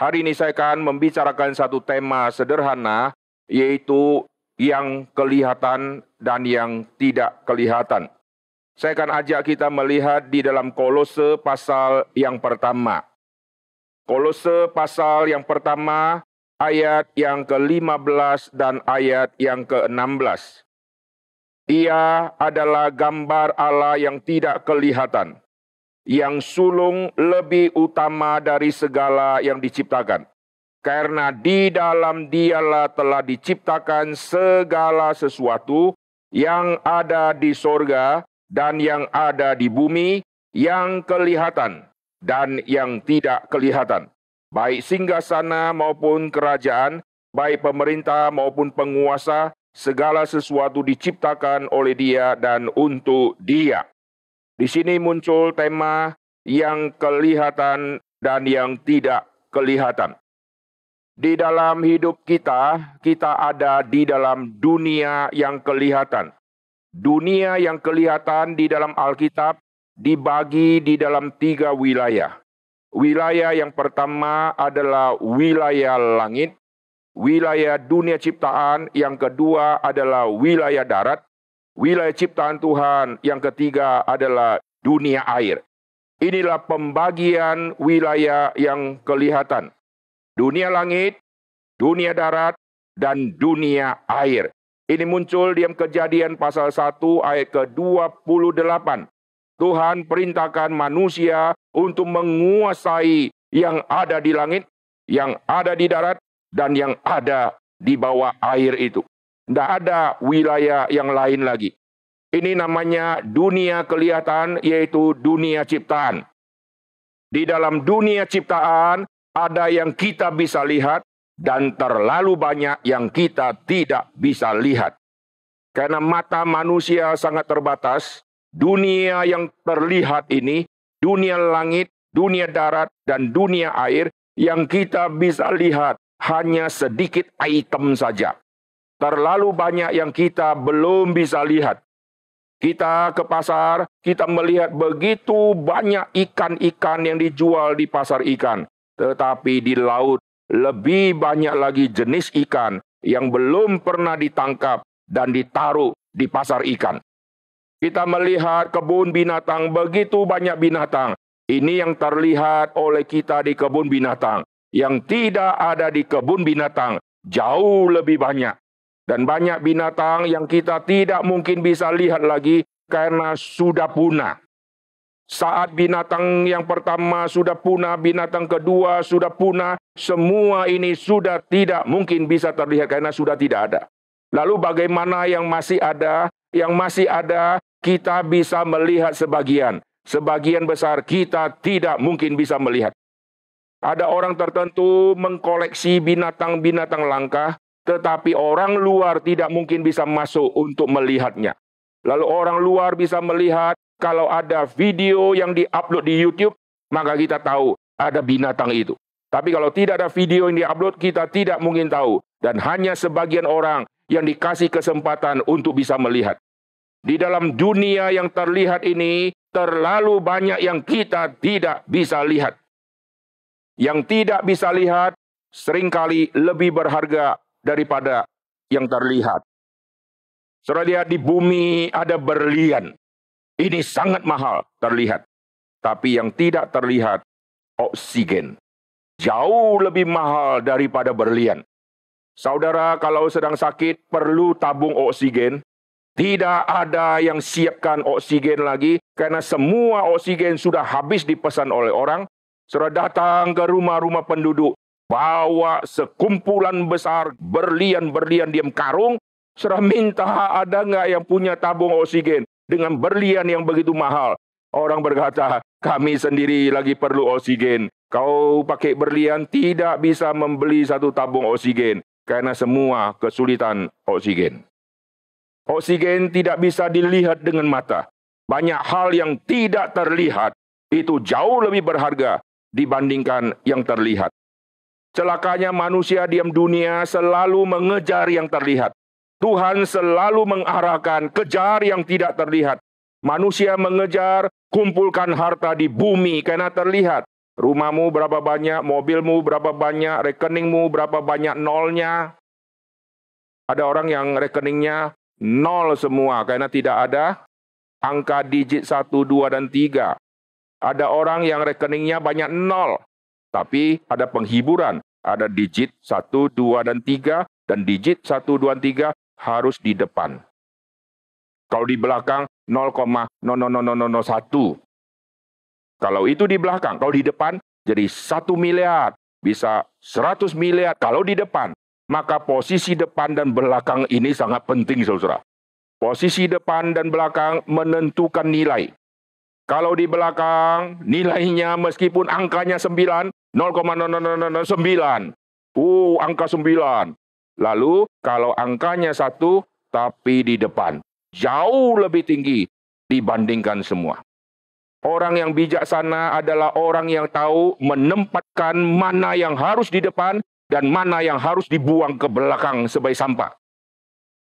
Hari ini saya akan membicarakan satu tema sederhana, yaitu yang kelihatan dan yang tidak kelihatan. Saya akan ajak kita melihat di dalam kolose pasal yang pertama. Kolose pasal yang pertama, ayat yang ke-15 dan ayat yang ke-16. Ia adalah gambar Allah yang tidak kelihatan yang sulung lebih utama dari segala yang diciptakan. Karena di dalam dialah telah diciptakan segala sesuatu yang ada di sorga dan yang ada di bumi, yang kelihatan dan yang tidak kelihatan. Baik singgasana maupun kerajaan, baik pemerintah maupun penguasa, segala sesuatu diciptakan oleh dia dan untuk dia. Di sini muncul tema yang kelihatan dan yang tidak kelihatan. Di dalam hidup kita, kita ada di dalam dunia yang kelihatan. Dunia yang kelihatan di dalam Alkitab dibagi di dalam tiga wilayah. Wilayah yang pertama adalah wilayah langit, wilayah dunia ciptaan, yang kedua adalah wilayah darat, Wilayah ciptaan Tuhan yang ketiga adalah dunia air. Inilah pembagian wilayah yang kelihatan. Dunia langit, dunia darat, dan dunia air. Ini muncul di kejadian pasal 1 ayat ke-28. Tuhan perintahkan manusia untuk menguasai yang ada di langit, yang ada di darat, dan yang ada di bawah air itu. Tidak ada wilayah yang lain lagi. Ini namanya dunia kelihatan, yaitu dunia ciptaan. Di dalam dunia ciptaan, ada yang kita bisa lihat, dan terlalu banyak yang kita tidak bisa lihat. Karena mata manusia sangat terbatas, dunia yang terlihat ini, dunia langit, dunia darat, dan dunia air, yang kita bisa lihat hanya sedikit item saja. Terlalu banyak yang kita belum bisa lihat. Kita ke pasar, kita melihat begitu banyak ikan-ikan yang dijual di pasar ikan. Tetapi di laut lebih banyak lagi jenis ikan yang belum pernah ditangkap dan ditaruh di pasar ikan. Kita melihat kebun binatang, begitu banyak binatang. Ini yang terlihat oleh kita di kebun binatang. Yang tidak ada di kebun binatang, jauh lebih banyak. Dan banyak binatang yang kita tidak mungkin bisa lihat lagi karena sudah punah. Saat binatang yang pertama sudah punah, binatang kedua sudah punah, semua ini sudah tidak mungkin bisa terlihat karena sudah tidak ada. Lalu bagaimana yang masih ada? Yang masih ada, kita bisa melihat sebagian. Sebagian besar kita tidak mungkin bisa melihat. Ada orang tertentu mengkoleksi binatang-binatang langka, tetapi orang luar tidak mungkin bisa masuk untuk melihatnya. Lalu orang luar bisa melihat kalau ada video yang diupload di YouTube, maka kita tahu ada binatang itu. Tapi kalau tidak ada video yang diupload, kita tidak mungkin tahu. Dan hanya sebagian orang yang dikasih kesempatan untuk bisa melihat. Di dalam dunia yang terlihat ini, terlalu banyak yang kita tidak bisa lihat. Yang tidak bisa lihat sering kali lebih berharga daripada yang terlihat. Saudara lihat di bumi ada berlian. Ini sangat mahal terlihat. Tapi yang tidak terlihat, oksigen. Jauh lebih mahal daripada berlian. Saudara kalau sedang sakit perlu tabung oksigen. Tidak ada yang siapkan oksigen lagi karena semua oksigen sudah habis dipesan oleh orang. Saudara datang ke rumah-rumah penduduk bawa sekumpulan besar berlian-berlian diam karung, serah minta ada nggak yang punya tabung oksigen dengan berlian yang begitu mahal. Orang berkata, kami sendiri lagi perlu oksigen. Kau pakai berlian tidak bisa membeli satu tabung oksigen karena semua kesulitan oksigen. Oksigen tidak bisa dilihat dengan mata. Banyak hal yang tidak terlihat itu jauh lebih berharga dibandingkan yang terlihat. Celakanya manusia diam dunia selalu mengejar yang terlihat. Tuhan selalu mengarahkan kejar yang tidak terlihat. Manusia mengejar kumpulkan harta di bumi karena terlihat. Rumahmu berapa banyak, mobilmu berapa banyak, rekeningmu berapa banyak nolnya. Ada orang yang rekeningnya nol semua karena tidak ada angka digit 1, 2, dan 3. Ada orang yang rekeningnya banyak nol, tapi ada penghiburan. Ada digit 1, 2, dan 3, dan digit 1, 2, dan 3 harus di depan. Kalau di belakang 0,00001. Kalau itu di belakang, kalau di depan jadi satu miliar, bisa 100 miliar kalau di depan. Maka posisi depan dan belakang ini sangat penting, saudara. Posisi depan dan belakang menentukan nilai. Kalau di belakang, nilainya meskipun angkanya 9, 0,0009. Uh, angka 9. Lalu, kalau angkanya satu, tapi di depan. Jauh lebih tinggi dibandingkan semua. Orang yang bijaksana adalah orang yang tahu menempatkan mana yang harus di depan dan mana yang harus dibuang ke belakang sebagai sampah.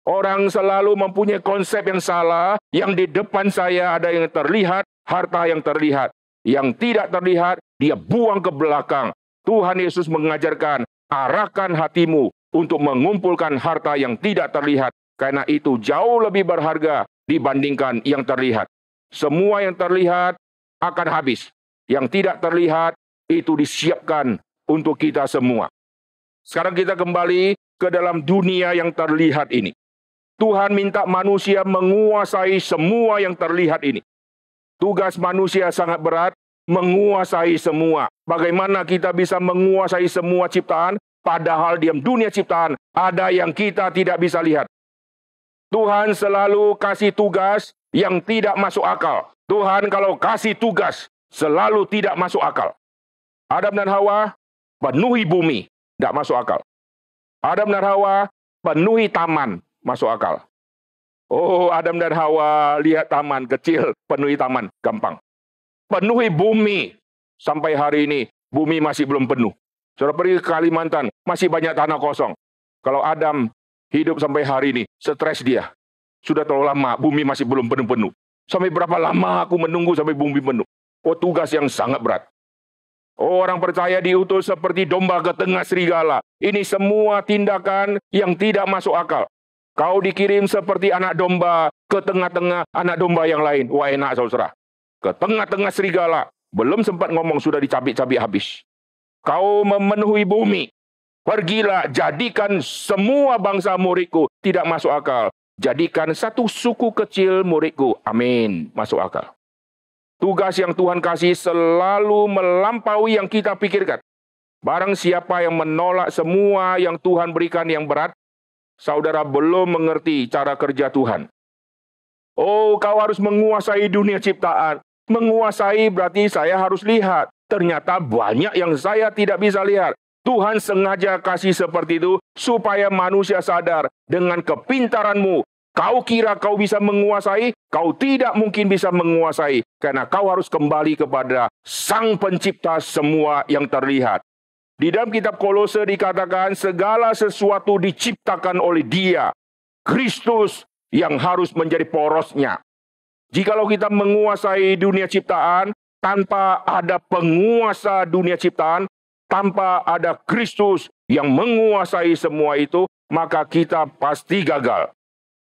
Orang selalu mempunyai konsep yang salah, yang di depan saya ada yang terlihat, harta yang terlihat. Yang tidak terlihat, dia buang ke belakang. Tuhan Yesus mengajarkan, arahkan hatimu untuk mengumpulkan harta yang tidak terlihat. Karena itu jauh lebih berharga dibandingkan yang terlihat. Semua yang terlihat akan habis. Yang tidak terlihat itu disiapkan untuk kita semua. Sekarang kita kembali ke dalam dunia yang terlihat ini. Tuhan minta manusia menguasai semua yang terlihat ini. Tugas manusia sangat berat, menguasai semua. Bagaimana kita bisa menguasai semua ciptaan, padahal diam dunia ciptaan ada yang kita tidak bisa lihat. Tuhan selalu kasih tugas yang tidak masuk akal. Tuhan kalau kasih tugas selalu tidak masuk akal. Adam dan Hawa penuhi bumi, tidak masuk akal. Adam dan Hawa penuhi taman, masuk akal. Oh, Adam dan Hawa lihat taman kecil, penuhi taman, gampang. Penuhi bumi, sampai hari ini bumi masih belum penuh. Sudah pergi ke Kalimantan, masih banyak tanah kosong. Kalau Adam hidup sampai hari ini, stres dia. Sudah terlalu lama, bumi masih belum penuh-penuh. Sampai berapa lama aku menunggu sampai bumi penuh? Oh tugas yang sangat berat. Oh, orang percaya diutus seperti domba ke tengah serigala. Ini semua tindakan yang tidak masuk akal. Kau dikirim seperti anak domba ke tengah-tengah anak domba yang lain. Wah enak saudara. Ke tengah-tengah serigala. Belum sempat ngomong sudah dicabik-cabik habis. Kau memenuhi bumi. Pergilah jadikan semua bangsa muridku tidak masuk akal. Jadikan satu suku kecil muridku. Amin. Masuk akal. Tugas yang Tuhan kasih selalu melampaui yang kita pikirkan. Barang siapa yang menolak semua yang Tuhan berikan yang berat, saudara belum mengerti cara kerja Tuhan. Oh, kau harus menguasai dunia ciptaan. Menguasai berarti saya harus lihat. Ternyata banyak yang saya tidak bisa lihat. Tuhan sengaja kasih seperti itu supaya manusia sadar dengan kepintaranmu. Kau kira kau bisa menguasai, kau tidak mungkin bisa menguasai karena kau harus kembali kepada Sang Pencipta semua yang terlihat. Di dalam kitab Kolose dikatakan segala sesuatu diciptakan oleh Dia, Kristus yang harus menjadi porosnya. Jikalau kita menguasai dunia ciptaan tanpa ada penguasa dunia ciptaan, tanpa ada Kristus yang menguasai semua itu, maka kita pasti gagal.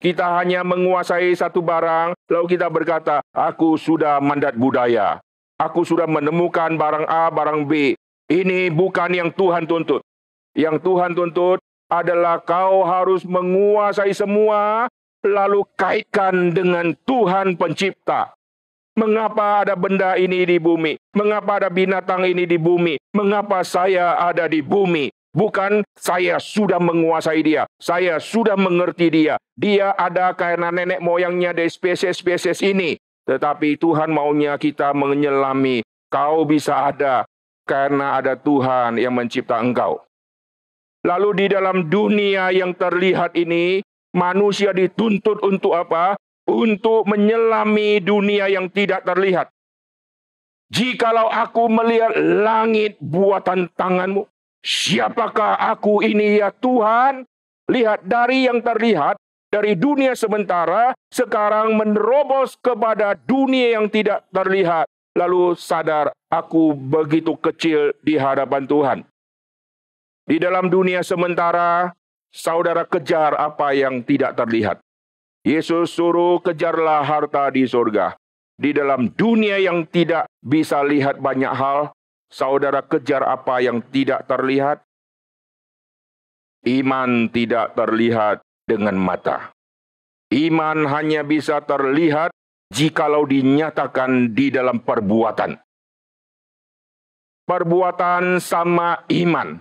Kita hanya menguasai satu barang, lalu kita berkata, aku sudah mandat budaya. Aku sudah menemukan barang A, barang B. Ini bukan yang Tuhan tuntut. Yang Tuhan tuntut adalah kau harus menguasai semua, lalu kaitkan dengan Tuhan pencipta. Mengapa ada benda ini di bumi? Mengapa ada binatang ini di bumi? Mengapa saya ada di bumi? Bukan saya sudah menguasai dia, saya sudah mengerti dia. Dia ada karena nenek moyangnya dari spesies-spesies ini. Tetapi Tuhan maunya kita menyelami. Kau bisa ada karena ada Tuhan yang mencipta engkau. Lalu di dalam dunia yang terlihat ini, manusia dituntut untuk apa? untuk menyelami dunia yang tidak terlihat. Jikalau aku melihat langit buatan tanganmu, siapakah aku ini ya Tuhan? Lihat dari yang terlihat, dari dunia sementara, sekarang menerobos kepada dunia yang tidak terlihat. Lalu sadar aku begitu kecil di hadapan Tuhan. Di dalam dunia sementara, saudara kejar apa yang tidak terlihat. Yesus suruh kejarlah harta di surga. Di dalam dunia yang tidak bisa lihat banyak hal, saudara kejar apa yang tidak terlihat. Iman tidak terlihat dengan mata. Iman hanya bisa terlihat jikalau dinyatakan di dalam perbuatan. Perbuatan sama iman.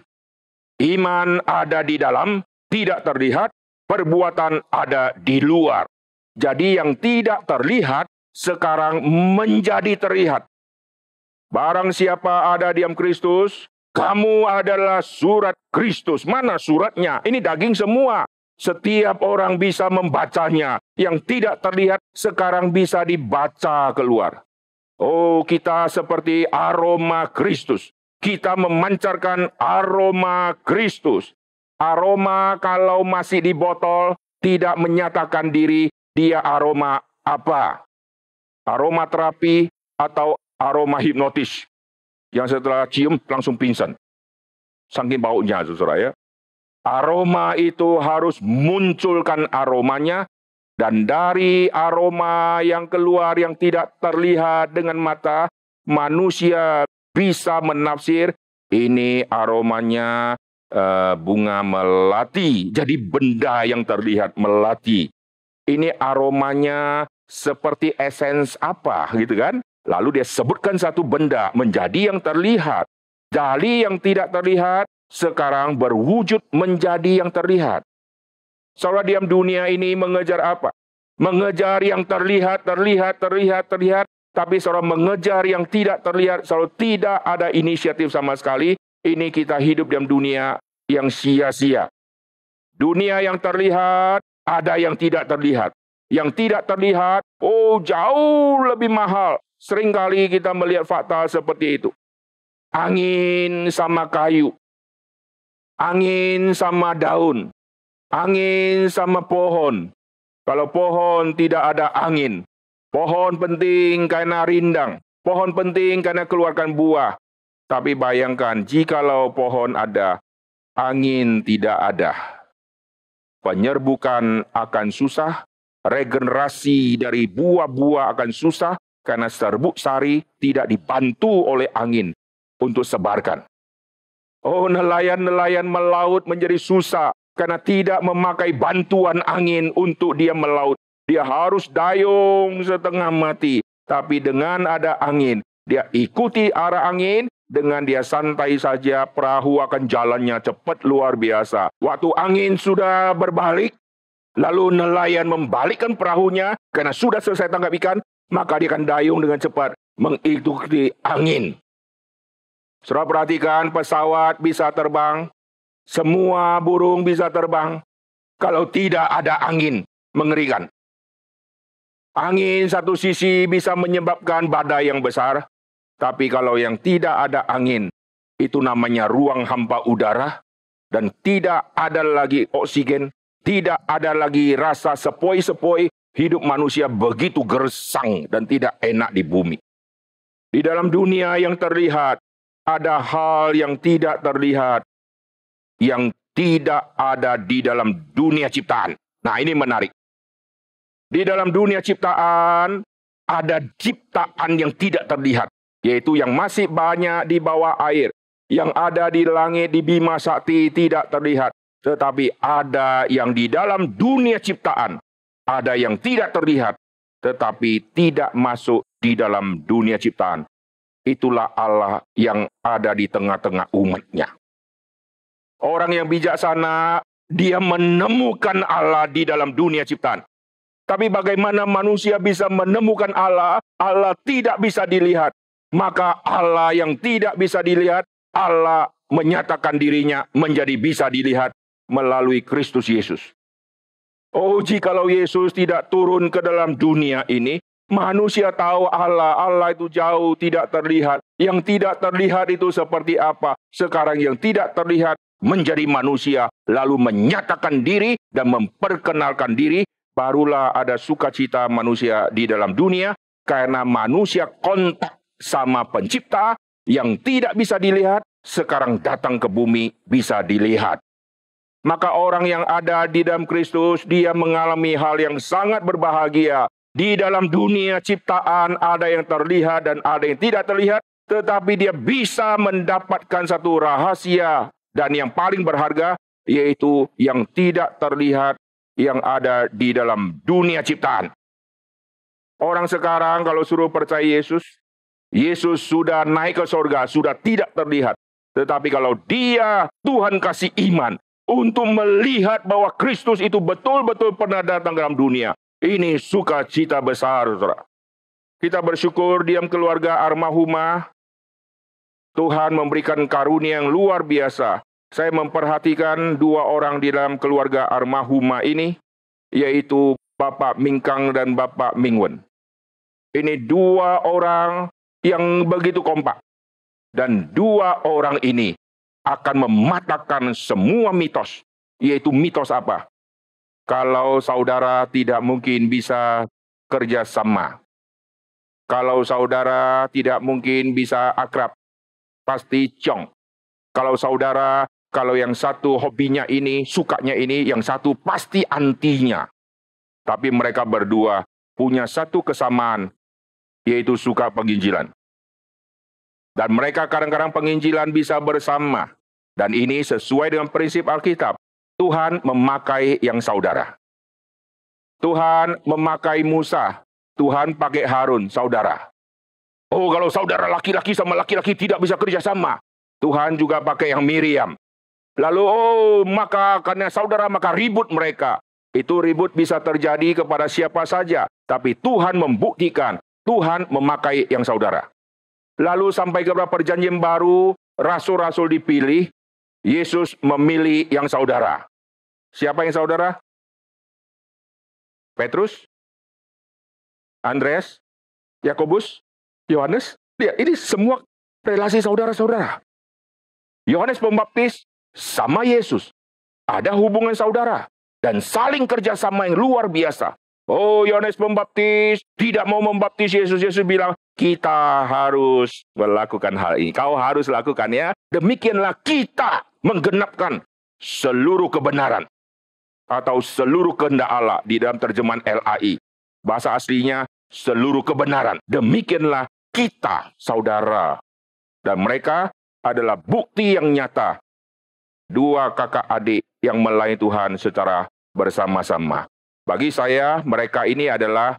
Iman ada di dalam, tidak terlihat, perbuatan ada di luar. Jadi yang tidak terlihat sekarang menjadi terlihat. Barang siapa ada diam Kristus, kamu adalah surat Kristus. Mana suratnya? Ini daging semua. Setiap orang bisa membacanya. Yang tidak terlihat sekarang bisa dibaca keluar. Oh, kita seperti aroma Kristus. Kita memancarkan aroma Kristus. Aroma kalau masih di botol tidak menyatakan diri dia aroma apa. Aroma terapi atau aroma hipnotis. Yang setelah cium langsung pingsan. Saking baunya, saudara ya. Aroma itu harus munculkan aromanya dan dari aroma yang keluar yang tidak terlihat dengan mata, manusia bisa menafsir ini aromanya uh, bunga melati. Jadi benda yang terlihat melati. Ini aromanya seperti esens apa gitu kan? Lalu dia sebutkan satu benda menjadi yang terlihat. Dari yang tidak terlihat sekarang berwujud menjadi yang terlihat. Saudara diam dunia ini mengejar apa? Mengejar yang terlihat, terlihat, terlihat, terlihat. Tapi saudara mengejar yang tidak terlihat, selalu tidak ada inisiatif sama sekali. Ini kita hidup dalam dunia yang sia-sia. Dunia yang terlihat, ada yang tidak terlihat. Yang tidak terlihat, oh jauh lebih mahal. Seringkali kita melihat fakta seperti itu. Angin sama kayu angin sama daun, angin sama pohon. Kalau pohon tidak ada angin, pohon penting karena rindang, pohon penting karena keluarkan buah. Tapi bayangkan jikalau pohon ada, angin tidak ada. Penyerbukan akan susah, regenerasi dari buah-buah akan susah karena serbuk sari tidak dibantu oleh angin untuk sebarkan. Oh, nelayan-nelayan melaut menjadi susah karena tidak memakai bantuan angin untuk dia melaut. Dia harus dayung setengah mati. Tapi dengan ada angin, dia ikuti arah angin, dengan dia santai saja, perahu akan jalannya cepat luar biasa. Waktu angin sudah berbalik, lalu nelayan membalikkan perahunya karena sudah selesai tangkap ikan, maka dia akan dayung dengan cepat mengikuti angin. Saudara perhatikan pesawat bisa terbang, semua burung bisa terbang. Kalau tidak ada angin, mengerikan. Angin satu sisi bisa menyebabkan badai yang besar, tapi kalau yang tidak ada angin, itu namanya ruang hampa udara, dan tidak ada lagi oksigen, tidak ada lagi rasa sepoi-sepoi, hidup manusia begitu gersang dan tidak enak di bumi. Di dalam dunia yang terlihat, ada hal yang tidak terlihat, yang tidak ada di dalam dunia ciptaan. Nah, ini menarik. Di dalam dunia ciptaan, ada ciptaan yang tidak terlihat, yaitu yang masih banyak di bawah air, yang ada di langit, di bima sakti tidak terlihat, tetapi ada yang di dalam dunia ciptaan, ada yang tidak terlihat, tetapi tidak masuk di dalam dunia ciptaan itulah Allah yang ada di tengah-tengah umatnya. Orang yang bijaksana, dia menemukan Allah di dalam dunia ciptaan. Tapi bagaimana manusia bisa menemukan Allah? Allah tidak bisa dilihat. Maka Allah yang tidak bisa dilihat, Allah menyatakan dirinya menjadi bisa dilihat melalui Kristus Yesus. Oh, jikalau Yesus tidak turun ke dalam dunia ini, Manusia tahu Allah, Allah itu jauh tidak terlihat. Yang tidak terlihat itu seperti apa? Sekarang yang tidak terlihat menjadi manusia, lalu menyatakan diri dan memperkenalkan diri, barulah ada sukacita manusia di dalam dunia, karena manusia kontak sama pencipta yang tidak bisa dilihat, sekarang datang ke bumi bisa dilihat. Maka orang yang ada di dalam Kristus, dia mengalami hal yang sangat berbahagia. Di dalam dunia ciptaan ada yang terlihat dan ada yang tidak terlihat, tetapi dia bisa mendapatkan satu rahasia dan yang paling berharga, yaitu yang tidak terlihat yang ada di dalam dunia ciptaan. Orang sekarang kalau suruh percaya Yesus, Yesus sudah naik ke sorga, sudah tidak terlihat. Tetapi kalau dia Tuhan kasih iman untuk melihat bahwa Kristus itu betul-betul pernah datang dalam dunia. Ini sukacita besar, saudara. Kita bersyukur diam keluarga Armahumah. Tuhan memberikan karunia yang luar biasa. Saya memperhatikan dua orang di dalam keluarga Armahumah ini, yaitu Bapak Mingkang dan Bapak Mingwen. Ini dua orang yang begitu kompak. Dan dua orang ini akan mematahkan semua mitos. Yaitu mitos apa? Kalau saudara tidak mungkin bisa kerjasama. Kalau saudara tidak mungkin bisa akrab. Pasti cong. Kalau saudara, kalau yang satu hobinya ini, sukanya ini, yang satu pasti antinya. Tapi mereka berdua punya satu kesamaan, yaitu suka penginjilan. Dan mereka kadang-kadang penginjilan bisa bersama. Dan ini sesuai dengan prinsip Alkitab. Tuhan memakai yang saudara. Tuhan memakai Musa. Tuhan pakai Harun, saudara. Oh, kalau saudara laki-laki sama laki-laki tidak bisa kerja sama. Tuhan juga pakai yang Miriam. Lalu, oh, maka karena saudara maka ribut mereka. Itu ribut bisa terjadi kepada siapa saja. Tapi Tuhan membuktikan Tuhan memakai yang saudara. Lalu sampai kepada perjanjian baru, rasul-rasul dipilih, Yesus memilih yang saudara. Siapa yang saudara? Petrus, Andreas, Yakobus, Yohanes. Ya, ini semua relasi saudara-saudara. Yohanes Pembaptis sama Yesus. Ada hubungan saudara dan saling kerjasama yang luar biasa. Oh, Yohanes Pembaptis tidak mau membaptis Yesus. Yesus bilang, kita harus melakukan hal ini. Kau harus lakukan ya. Demikianlah kita menggenapkan seluruh kebenaran. Atau seluruh kehendak Allah di dalam terjemahan LAI. Bahasa aslinya, seluruh kebenaran. Demikianlah kita, saudara. Dan mereka adalah bukti yang nyata. Dua kakak adik yang melayani Tuhan secara bersama-sama. Bagi saya, mereka ini adalah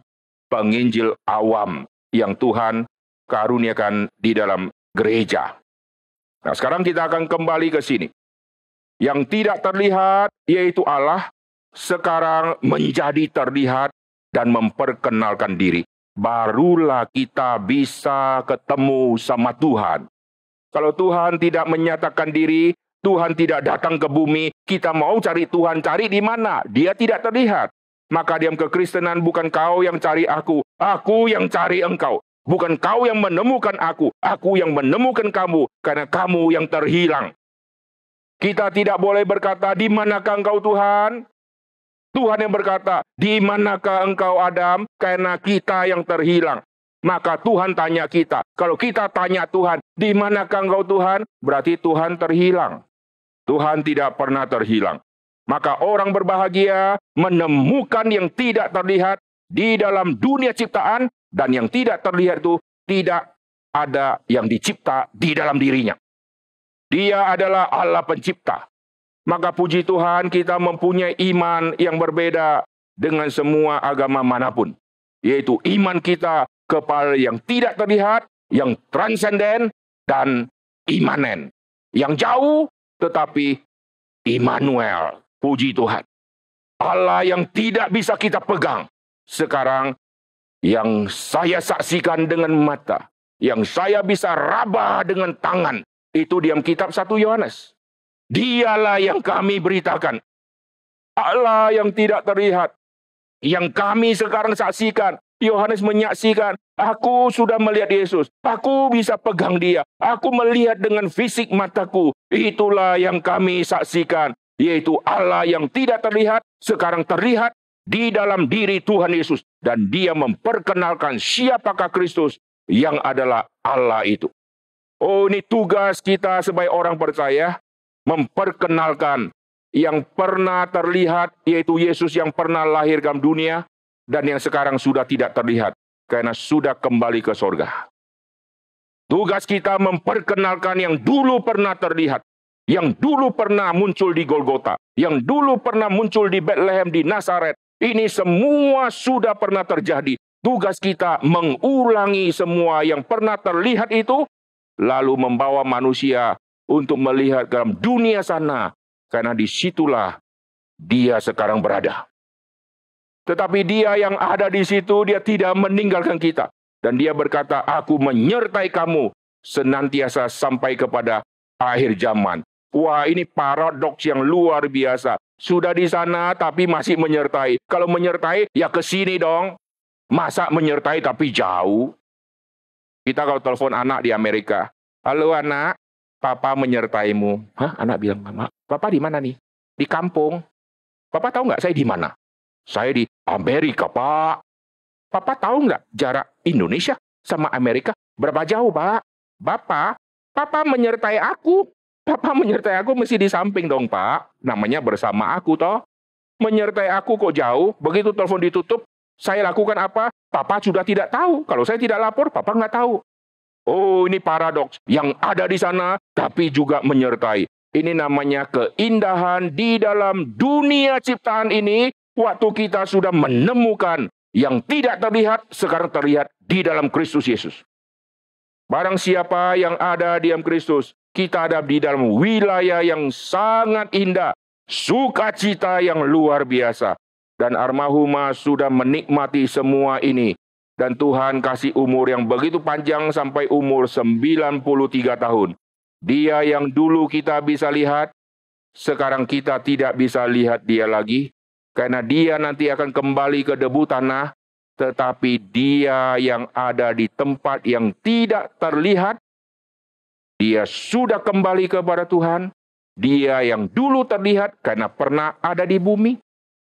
penginjil awam yang Tuhan karuniakan di dalam gereja. Nah, sekarang kita akan kembali ke sini. Yang tidak terlihat, yaitu Allah, sekarang menjadi terlihat dan memperkenalkan diri. Barulah kita bisa ketemu sama Tuhan. Kalau Tuhan tidak menyatakan diri, Tuhan tidak datang ke bumi, kita mau cari Tuhan, cari di mana? Dia tidak terlihat. Maka diam kekristenan bukan kau yang cari aku, aku yang cari engkau. Bukan kau yang menemukan aku, aku yang menemukan kamu, karena kamu yang terhilang. Kita tidak boleh berkata, di manakah engkau Tuhan? Tuhan yang berkata, di manakah engkau Adam? Karena kita yang terhilang. Maka Tuhan tanya kita, kalau kita tanya Tuhan, di manakah engkau Tuhan? Berarti Tuhan terhilang. Tuhan tidak pernah terhilang. Maka orang berbahagia menemukan yang tidak terlihat di dalam dunia ciptaan dan yang tidak terlihat itu tidak ada yang dicipta di dalam dirinya. Dia adalah Allah pencipta. Maka puji Tuhan kita mempunyai iman yang berbeda dengan semua agama mana pun. Yaitu iman kita kepada yang tidak terlihat, yang transenden, dan imanen. Yang jauh tetapi Immanuel. Puji Tuhan. Allah yang tidak bisa kita pegang. Sekarang yang saya saksikan dengan mata. Yang saya bisa raba dengan tangan. Itu diam kitab satu Yohanes. Dialah yang kami beritakan. Allah yang tidak terlihat. Yang kami sekarang saksikan. Yohanes menyaksikan, aku sudah melihat Yesus. Aku bisa pegang dia. Aku melihat dengan fisik mataku. Itulah yang kami saksikan yaitu Allah yang tidak terlihat, sekarang terlihat di dalam diri Tuhan Yesus. Dan dia memperkenalkan siapakah Kristus, yang adalah Allah itu. Oh ini tugas kita sebagai orang percaya memperkenalkan yang pernah terlihat yaitu Yesus yang pernah lahir dalam dunia dan yang sekarang sudah tidak terlihat karena sudah kembali ke sorga. Tugas kita memperkenalkan yang dulu pernah terlihat, yang dulu pernah muncul di Golgota, yang dulu pernah muncul di Bethlehem, di Nazaret. Ini semua sudah pernah terjadi. Tugas kita mengulangi semua yang pernah terlihat itu lalu membawa manusia untuk melihat dalam dunia sana, karena di situlah dia sekarang berada. Tetapi dia yang ada di situ, dia tidak meninggalkan kita. Dan dia berkata, aku menyertai kamu senantiasa sampai kepada akhir zaman. Wah ini paradoks yang luar biasa. Sudah di sana tapi masih menyertai. Kalau menyertai ya ke sini dong. Masa menyertai tapi jauh? Kita kalau telepon anak di Amerika, halo anak, papa menyertaimu. Hah? Anak bilang, mama, papa di mana nih? Di kampung. Papa tahu nggak saya di mana? Saya di Amerika, pak. Papa tahu nggak jarak Indonesia sama Amerika berapa jauh, pak? Bapak, papa menyertai aku. Papa menyertai aku mesti di samping dong, pak. Namanya bersama aku, toh. Menyertai aku kok jauh, begitu telepon ditutup, saya lakukan apa? Papa sudah tidak tahu. Kalau saya tidak lapor, Papa nggak tahu. Oh, ini paradoks. Yang ada di sana, tapi juga menyertai. Ini namanya keindahan di dalam dunia ciptaan ini. Waktu kita sudah menemukan yang tidak terlihat, sekarang terlihat di dalam Kristus Yesus. Barang siapa yang ada di dalam Kristus, kita ada di dalam wilayah yang sangat indah. Sukacita yang luar biasa dan Armahuma sudah menikmati semua ini. Dan Tuhan kasih umur yang begitu panjang sampai umur 93 tahun. Dia yang dulu kita bisa lihat, sekarang kita tidak bisa lihat dia lagi. Karena dia nanti akan kembali ke debu tanah, tetapi dia yang ada di tempat yang tidak terlihat, dia sudah kembali kepada Tuhan. Dia yang dulu terlihat karena pernah ada di bumi,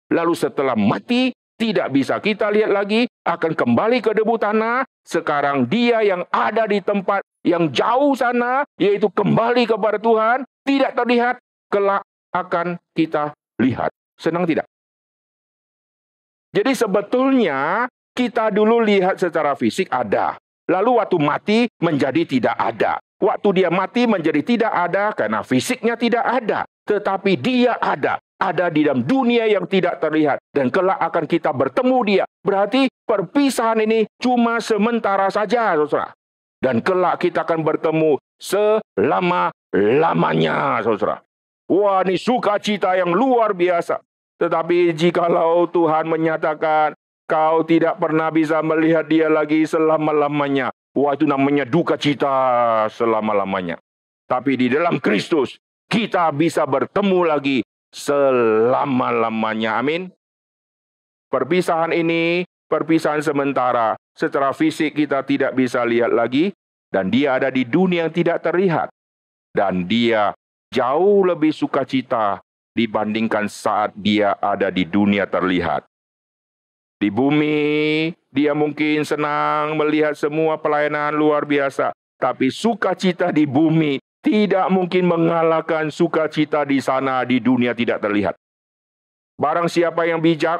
Lalu setelah mati, tidak bisa kita lihat lagi, akan kembali ke debu tanah. Sekarang dia yang ada di tempat yang jauh sana, yaitu kembali kepada Tuhan, tidak terlihat, kelak akan kita lihat. Senang tidak? Jadi sebetulnya kita dulu lihat secara fisik ada. Lalu waktu mati menjadi tidak ada. Waktu dia mati menjadi tidak ada karena fisiknya tidak ada. Tetapi dia ada ada di dalam dunia yang tidak terlihat dan kelak akan kita bertemu dia. Berarti perpisahan ini cuma sementara saja, Saudara. Dan kelak kita akan bertemu selama-lamanya, Saudara. Wah, ini sukacita yang luar biasa. Tetapi jikalau Tuhan menyatakan kau tidak pernah bisa melihat dia lagi selama-lamanya. Wah, itu namanya duka cita selama-lamanya. Tapi di dalam Kristus, kita bisa bertemu lagi selama-lamanya. Amin. Perpisahan ini perpisahan sementara. Secara fisik kita tidak bisa lihat lagi dan dia ada di dunia yang tidak terlihat. Dan dia jauh lebih sukacita dibandingkan saat dia ada di dunia terlihat. Di bumi, dia mungkin senang melihat semua pelayanan luar biasa, tapi sukacita di bumi tidak mungkin mengalahkan sukacita di sana di dunia tidak terlihat. Barang siapa yang bijak,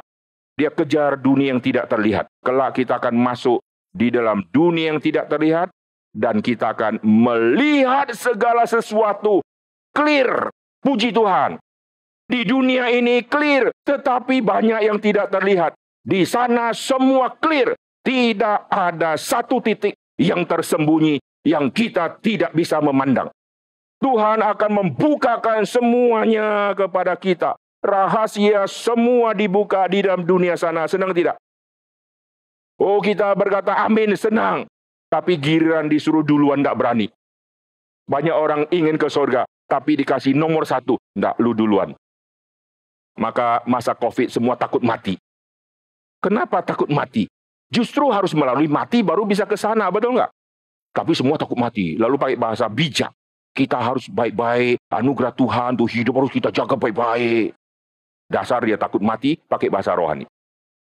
dia kejar dunia yang tidak terlihat. Kelak kita akan masuk di dalam dunia yang tidak terlihat dan kita akan melihat segala sesuatu clear. Puji Tuhan. Di dunia ini clear, tetapi banyak yang tidak terlihat. Di sana semua clear. Tidak ada satu titik yang tersembunyi yang kita tidak bisa memandang. Tuhan akan membukakan semuanya kepada kita. Rahasia semua dibuka di dalam dunia sana. Senang tidak? Oh kita berkata amin, senang. Tapi giliran disuruh duluan tidak berani. Banyak orang ingin ke surga, tapi dikasih nomor satu. Tidak, lu duluan. Maka masa COVID semua takut mati. Kenapa takut mati? Justru harus melalui mati baru bisa ke sana, betul nggak? Tapi semua takut mati. Lalu pakai bahasa bijak. Kita harus baik-baik, anugerah Tuhan tuh hidup harus kita jaga baik-baik. Dasar dia takut mati pakai bahasa rohani.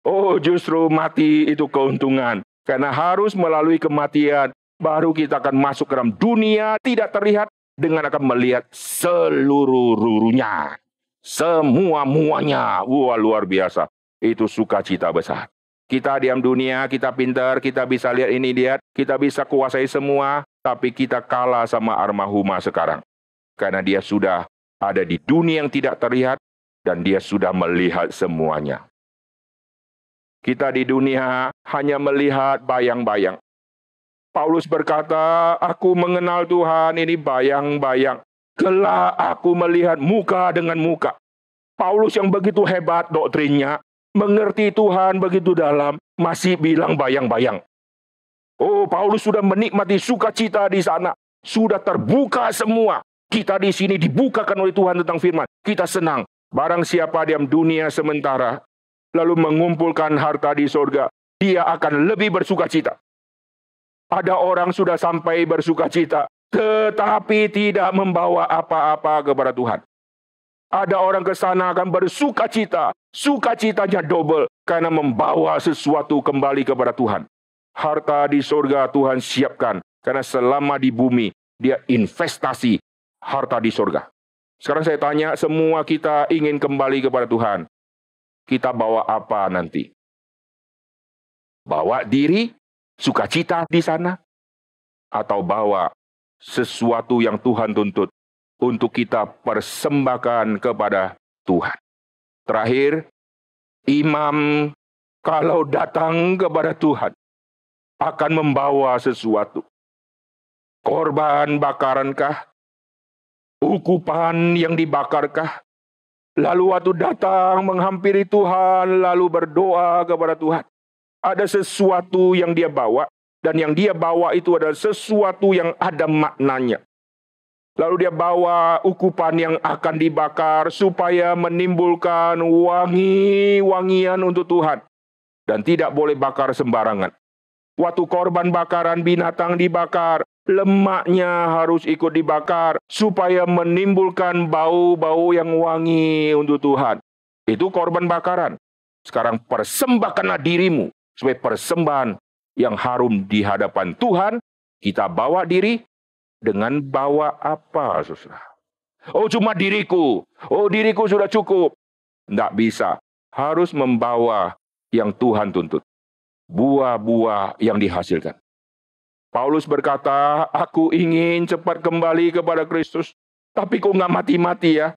Oh justru mati itu keuntungan. Karena harus melalui kematian, baru kita akan masuk ke dalam dunia tidak terlihat dengan akan melihat seluruh-luruhnya. Semua-muanya. Wah, luar biasa. Itu sukacita besar. Kita diam dunia, kita pintar, kita bisa lihat ini lihat, kita bisa kuasai semua, tapi kita kalah sama Armahuma sekarang. Karena dia sudah ada di dunia yang tidak terlihat, dan dia sudah melihat semuanya. Kita di dunia hanya melihat bayang-bayang. Paulus berkata, aku mengenal Tuhan ini bayang-bayang. Kelak aku melihat muka dengan muka. Paulus yang begitu hebat doktrinnya, mengerti Tuhan begitu dalam, masih bilang bayang-bayang. Oh, Paulus sudah menikmati sukacita di sana. Sudah terbuka semua. Kita di sini dibukakan oleh Tuhan tentang firman. Kita senang. Barang siapa diam dunia sementara, lalu mengumpulkan harta di sorga, dia akan lebih bersukacita. Ada orang sudah sampai bersukacita, tetapi tidak membawa apa-apa kepada Tuhan. Ada orang ke sana akan bersukacita. Sukacitanya double karena membawa sesuatu kembali kepada Tuhan. Harta di surga Tuhan siapkan karena selama di bumi dia investasi harta di surga. Sekarang saya tanya semua kita ingin kembali kepada Tuhan. Kita bawa apa nanti? Bawa diri, sukacita di sana? Atau bawa sesuatu yang Tuhan tuntut untuk kita persembahkan kepada Tuhan. Terakhir, imam kalau datang kepada Tuhan akan membawa sesuatu. Korban bakarankah? Ukupan yang dibakarkah? Lalu waktu datang menghampiri Tuhan, lalu berdoa kepada Tuhan. Ada sesuatu yang dia bawa, dan yang dia bawa itu adalah sesuatu yang ada maknanya. Lalu dia bawa ukupan yang akan dibakar supaya menimbulkan wangi-wangian untuk Tuhan. Dan tidak boleh bakar sembarangan. Waktu korban bakaran binatang dibakar, lemaknya harus ikut dibakar supaya menimbulkan bau-bau yang wangi untuk Tuhan. Itu korban bakaran. Sekarang persembahkanlah dirimu sebagai persembahan yang harum di hadapan Tuhan. Kita bawa diri dengan bawa apa, saudara? Oh, cuma diriku. Oh, diriku sudah cukup. Tidak bisa. Harus membawa yang Tuhan tuntut. Buah-buah yang dihasilkan. Paulus berkata, aku ingin cepat kembali kepada Kristus. Tapi kok nggak mati-mati ya?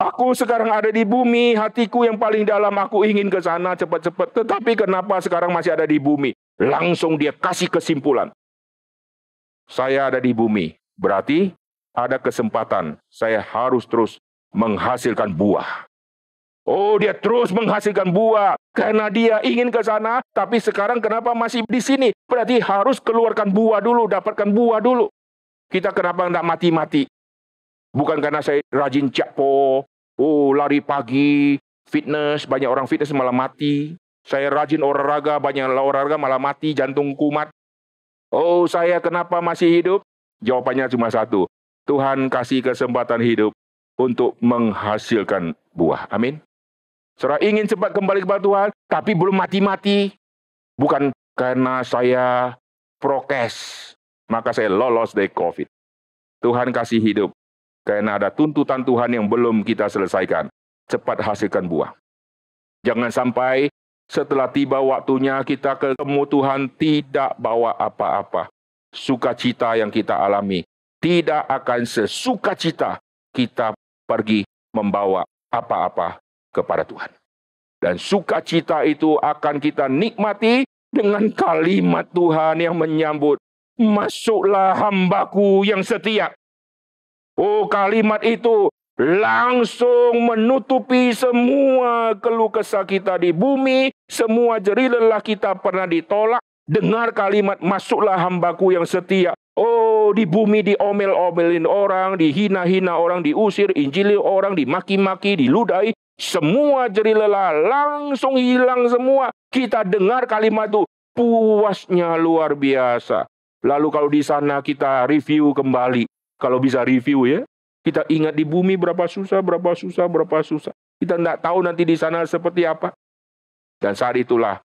Aku sekarang ada di bumi, hatiku yang paling dalam aku ingin ke sana cepat-cepat. Tetapi kenapa sekarang masih ada di bumi? Langsung dia kasih kesimpulan saya ada di bumi. Berarti ada kesempatan saya harus terus menghasilkan buah. Oh, dia terus menghasilkan buah karena dia ingin ke sana, tapi sekarang kenapa masih di sini? Berarti harus keluarkan buah dulu, dapatkan buah dulu. Kita kenapa tidak mati-mati? Bukan karena saya rajin cakpo, oh lari pagi, fitness, banyak orang fitness malah mati. Saya rajin olahraga, banyak olahraga malah mati, jantung kumat. Oh, saya kenapa masih hidup? Jawabannya cuma satu. Tuhan kasih kesempatan hidup untuk menghasilkan buah. Amin. Saudara ingin cepat kembali kepada Tuhan, tapi belum mati-mati. Bukan karena saya prokes, maka saya lolos dari COVID. Tuhan kasih hidup, karena ada tuntutan Tuhan yang belum kita selesaikan. Cepat hasilkan buah. Jangan sampai setelah tiba waktunya kita ketemu Tuhan tidak bawa apa-apa. Sukacita yang kita alami tidak akan sesukacita kita pergi membawa apa-apa kepada Tuhan. Dan sukacita itu akan kita nikmati dengan kalimat Tuhan yang menyambut. Masuklah hambaku yang setia. Oh kalimat itu langsung menutupi semua keluh kesah kita di bumi, semua jeri lelah kita pernah ditolak. Dengar kalimat masuklah hambaku yang setia. Oh, di bumi diomel-omelin orang, dihina-hina orang, diusir, injili orang, dimaki-maki, diludai. Semua jeri lelah langsung hilang semua. Kita dengar kalimat itu, puasnya luar biasa. Lalu kalau di sana kita review kembali, kalau bisa review ya, kita ingat di bumi berapa susah, berapa susah, berapa susah. Kita tidak tahu nanti di sana seperti apa. Dan saat itulah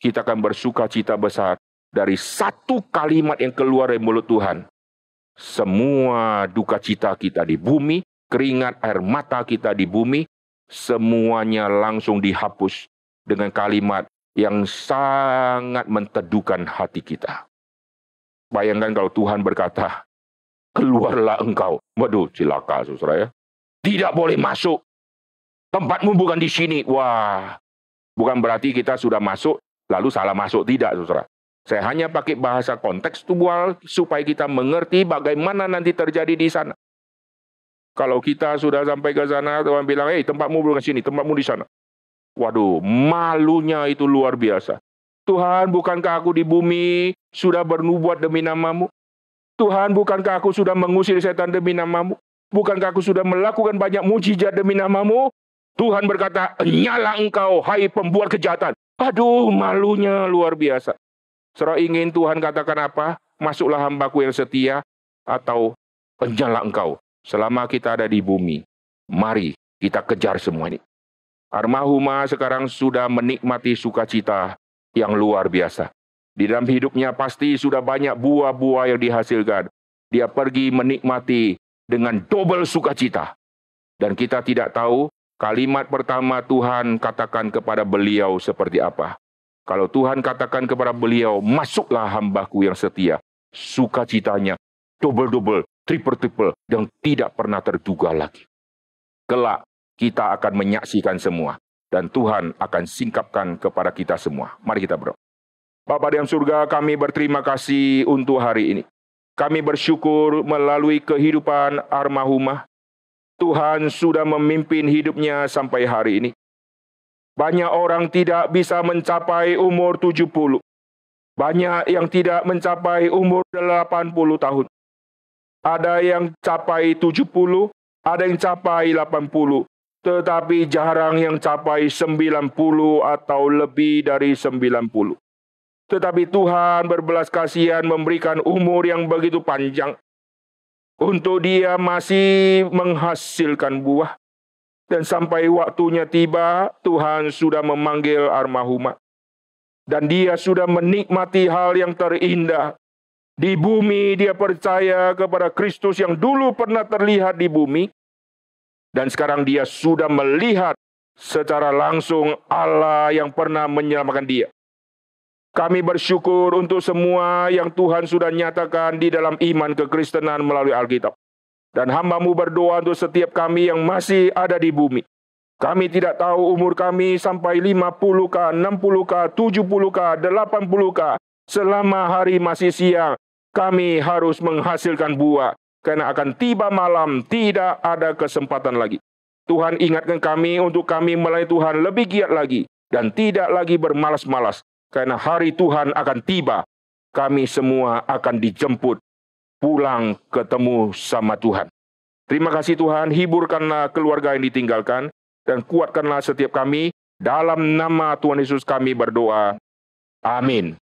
kita akan bersuka cita besar dari satu kalimat yang keluar dari mulut Tuhan. Semua duka cita kita di bumi, keringat air mata kita di bumi, semuanya langsung dihapus dengan kalimat yang sangat menteduhkan hati kita. Bayangkan kalau Tuhan berkata, keluarlah engkau. Waduh, cilaka saudara ya. Tidak boleh masuk. Tempatmu bukan di sini. Wah, bukan berarti kita sudah masuk, lalu salah masuk. Tidak, saudara. Saya hanya pakai bahasa kontekstual supaya kita mengerti bagaimana nanti terjadi di sana. Kalau kita sudah sampai ke sana, Tuhan bilang, hei tempatmu bukan sini, tempatmu di sana. Waduh, malunya itu luar biasa. Tuhan, bukankah aku di bumi sudah bernubuat demi namamu? Tuhan, bukankah aku sudah mengusir setan demi namamu? Bukankah aku sudah melakukan banyak mujizat demi namamu? Tuhan berkata, nyala engkau, hai pembuat kejahatan. Aduh, malunya luar biasa. Serah ingin Tuhan katakan apa? Masuklah hambaku yang setia, atau nyala engkau. Selama kita ada di bumi, mari kita kejar semua ini. Armahuma sekarang sudah menikmati sukacita yang luar biasa. Di dalam hidupnya pasti sudah banyak buah-buah yang dihasilkan. Dia pergi menikmati dengan double sukacita. Dan kita tidak tahu kalimat pertama Tuhan katakan kepada beliau seperti apa. Kalau Tuhan katakan kepada beliau, masuklah hambaku yang setia. Sukacitanya double-double, triple-triple, yang tidak pernah terduga lagi. Kelak kita akan menyaksikan semua dan Tuhan akan singkapkan kepada kita semua. Mari kita berdoa. Bapa di surga, kami berterima kasih untuk hari ini. Kami bersyukur melalui kehidupan armahumah. Tuhan sudah memimpin hidupnya sampai hari ini. Banyak orang tidak bisa mencapai umur 70. Banyak yang tidak mencapai umur 80 tahun. Ada yang capai 70, ada yang capai 80 tetapi jarang yang capai 90 atau lebih dari 90. Tetapi Tuhan berbelas kasihan memberikan umur yang begitu panjang untuk dia masih menghasilkan buah. Dan sampai waktunya tiba, Tuhan sudah memanggil Armahuma. Dan dia sudah menikmati hal yang terindah. Di bumi dia percaya kepada Kristus yang dulu pernah terlihat di bumi dan sekarang dia sudah melihat secara langsung Allah yang pernah menyelamatkan dia. Kami bersyukur untuk semua yang Tuhan sudah nyatakan di dalam iman kekristenan melalui Alkitab. Dan hambamu berdoa untuk setiap kami yang masih ada di bumi. Kami tidak tahu umur kami sampai 50K, 60K, 70K, 80K. Selama hari masih siang, kami harus menghasilkan buah. Karena akan tiba malam, tidak ada kesempatan lagi. Tuhan ingatkan kami untuk kami melayani Tuhan lebih giat lagi. Dan tidak lagi bermalas-malas. Karena hari Tuhan akan tiba. Kami semua akan dijemput pulang ketemu sama Tuhan. Terima kasih Tuhan, hiburkanlah keluarga yang ditinggalkan dan kuatkanlah setiap kami. Dalam nama Tuhan Yesus kami berdoa. Amin.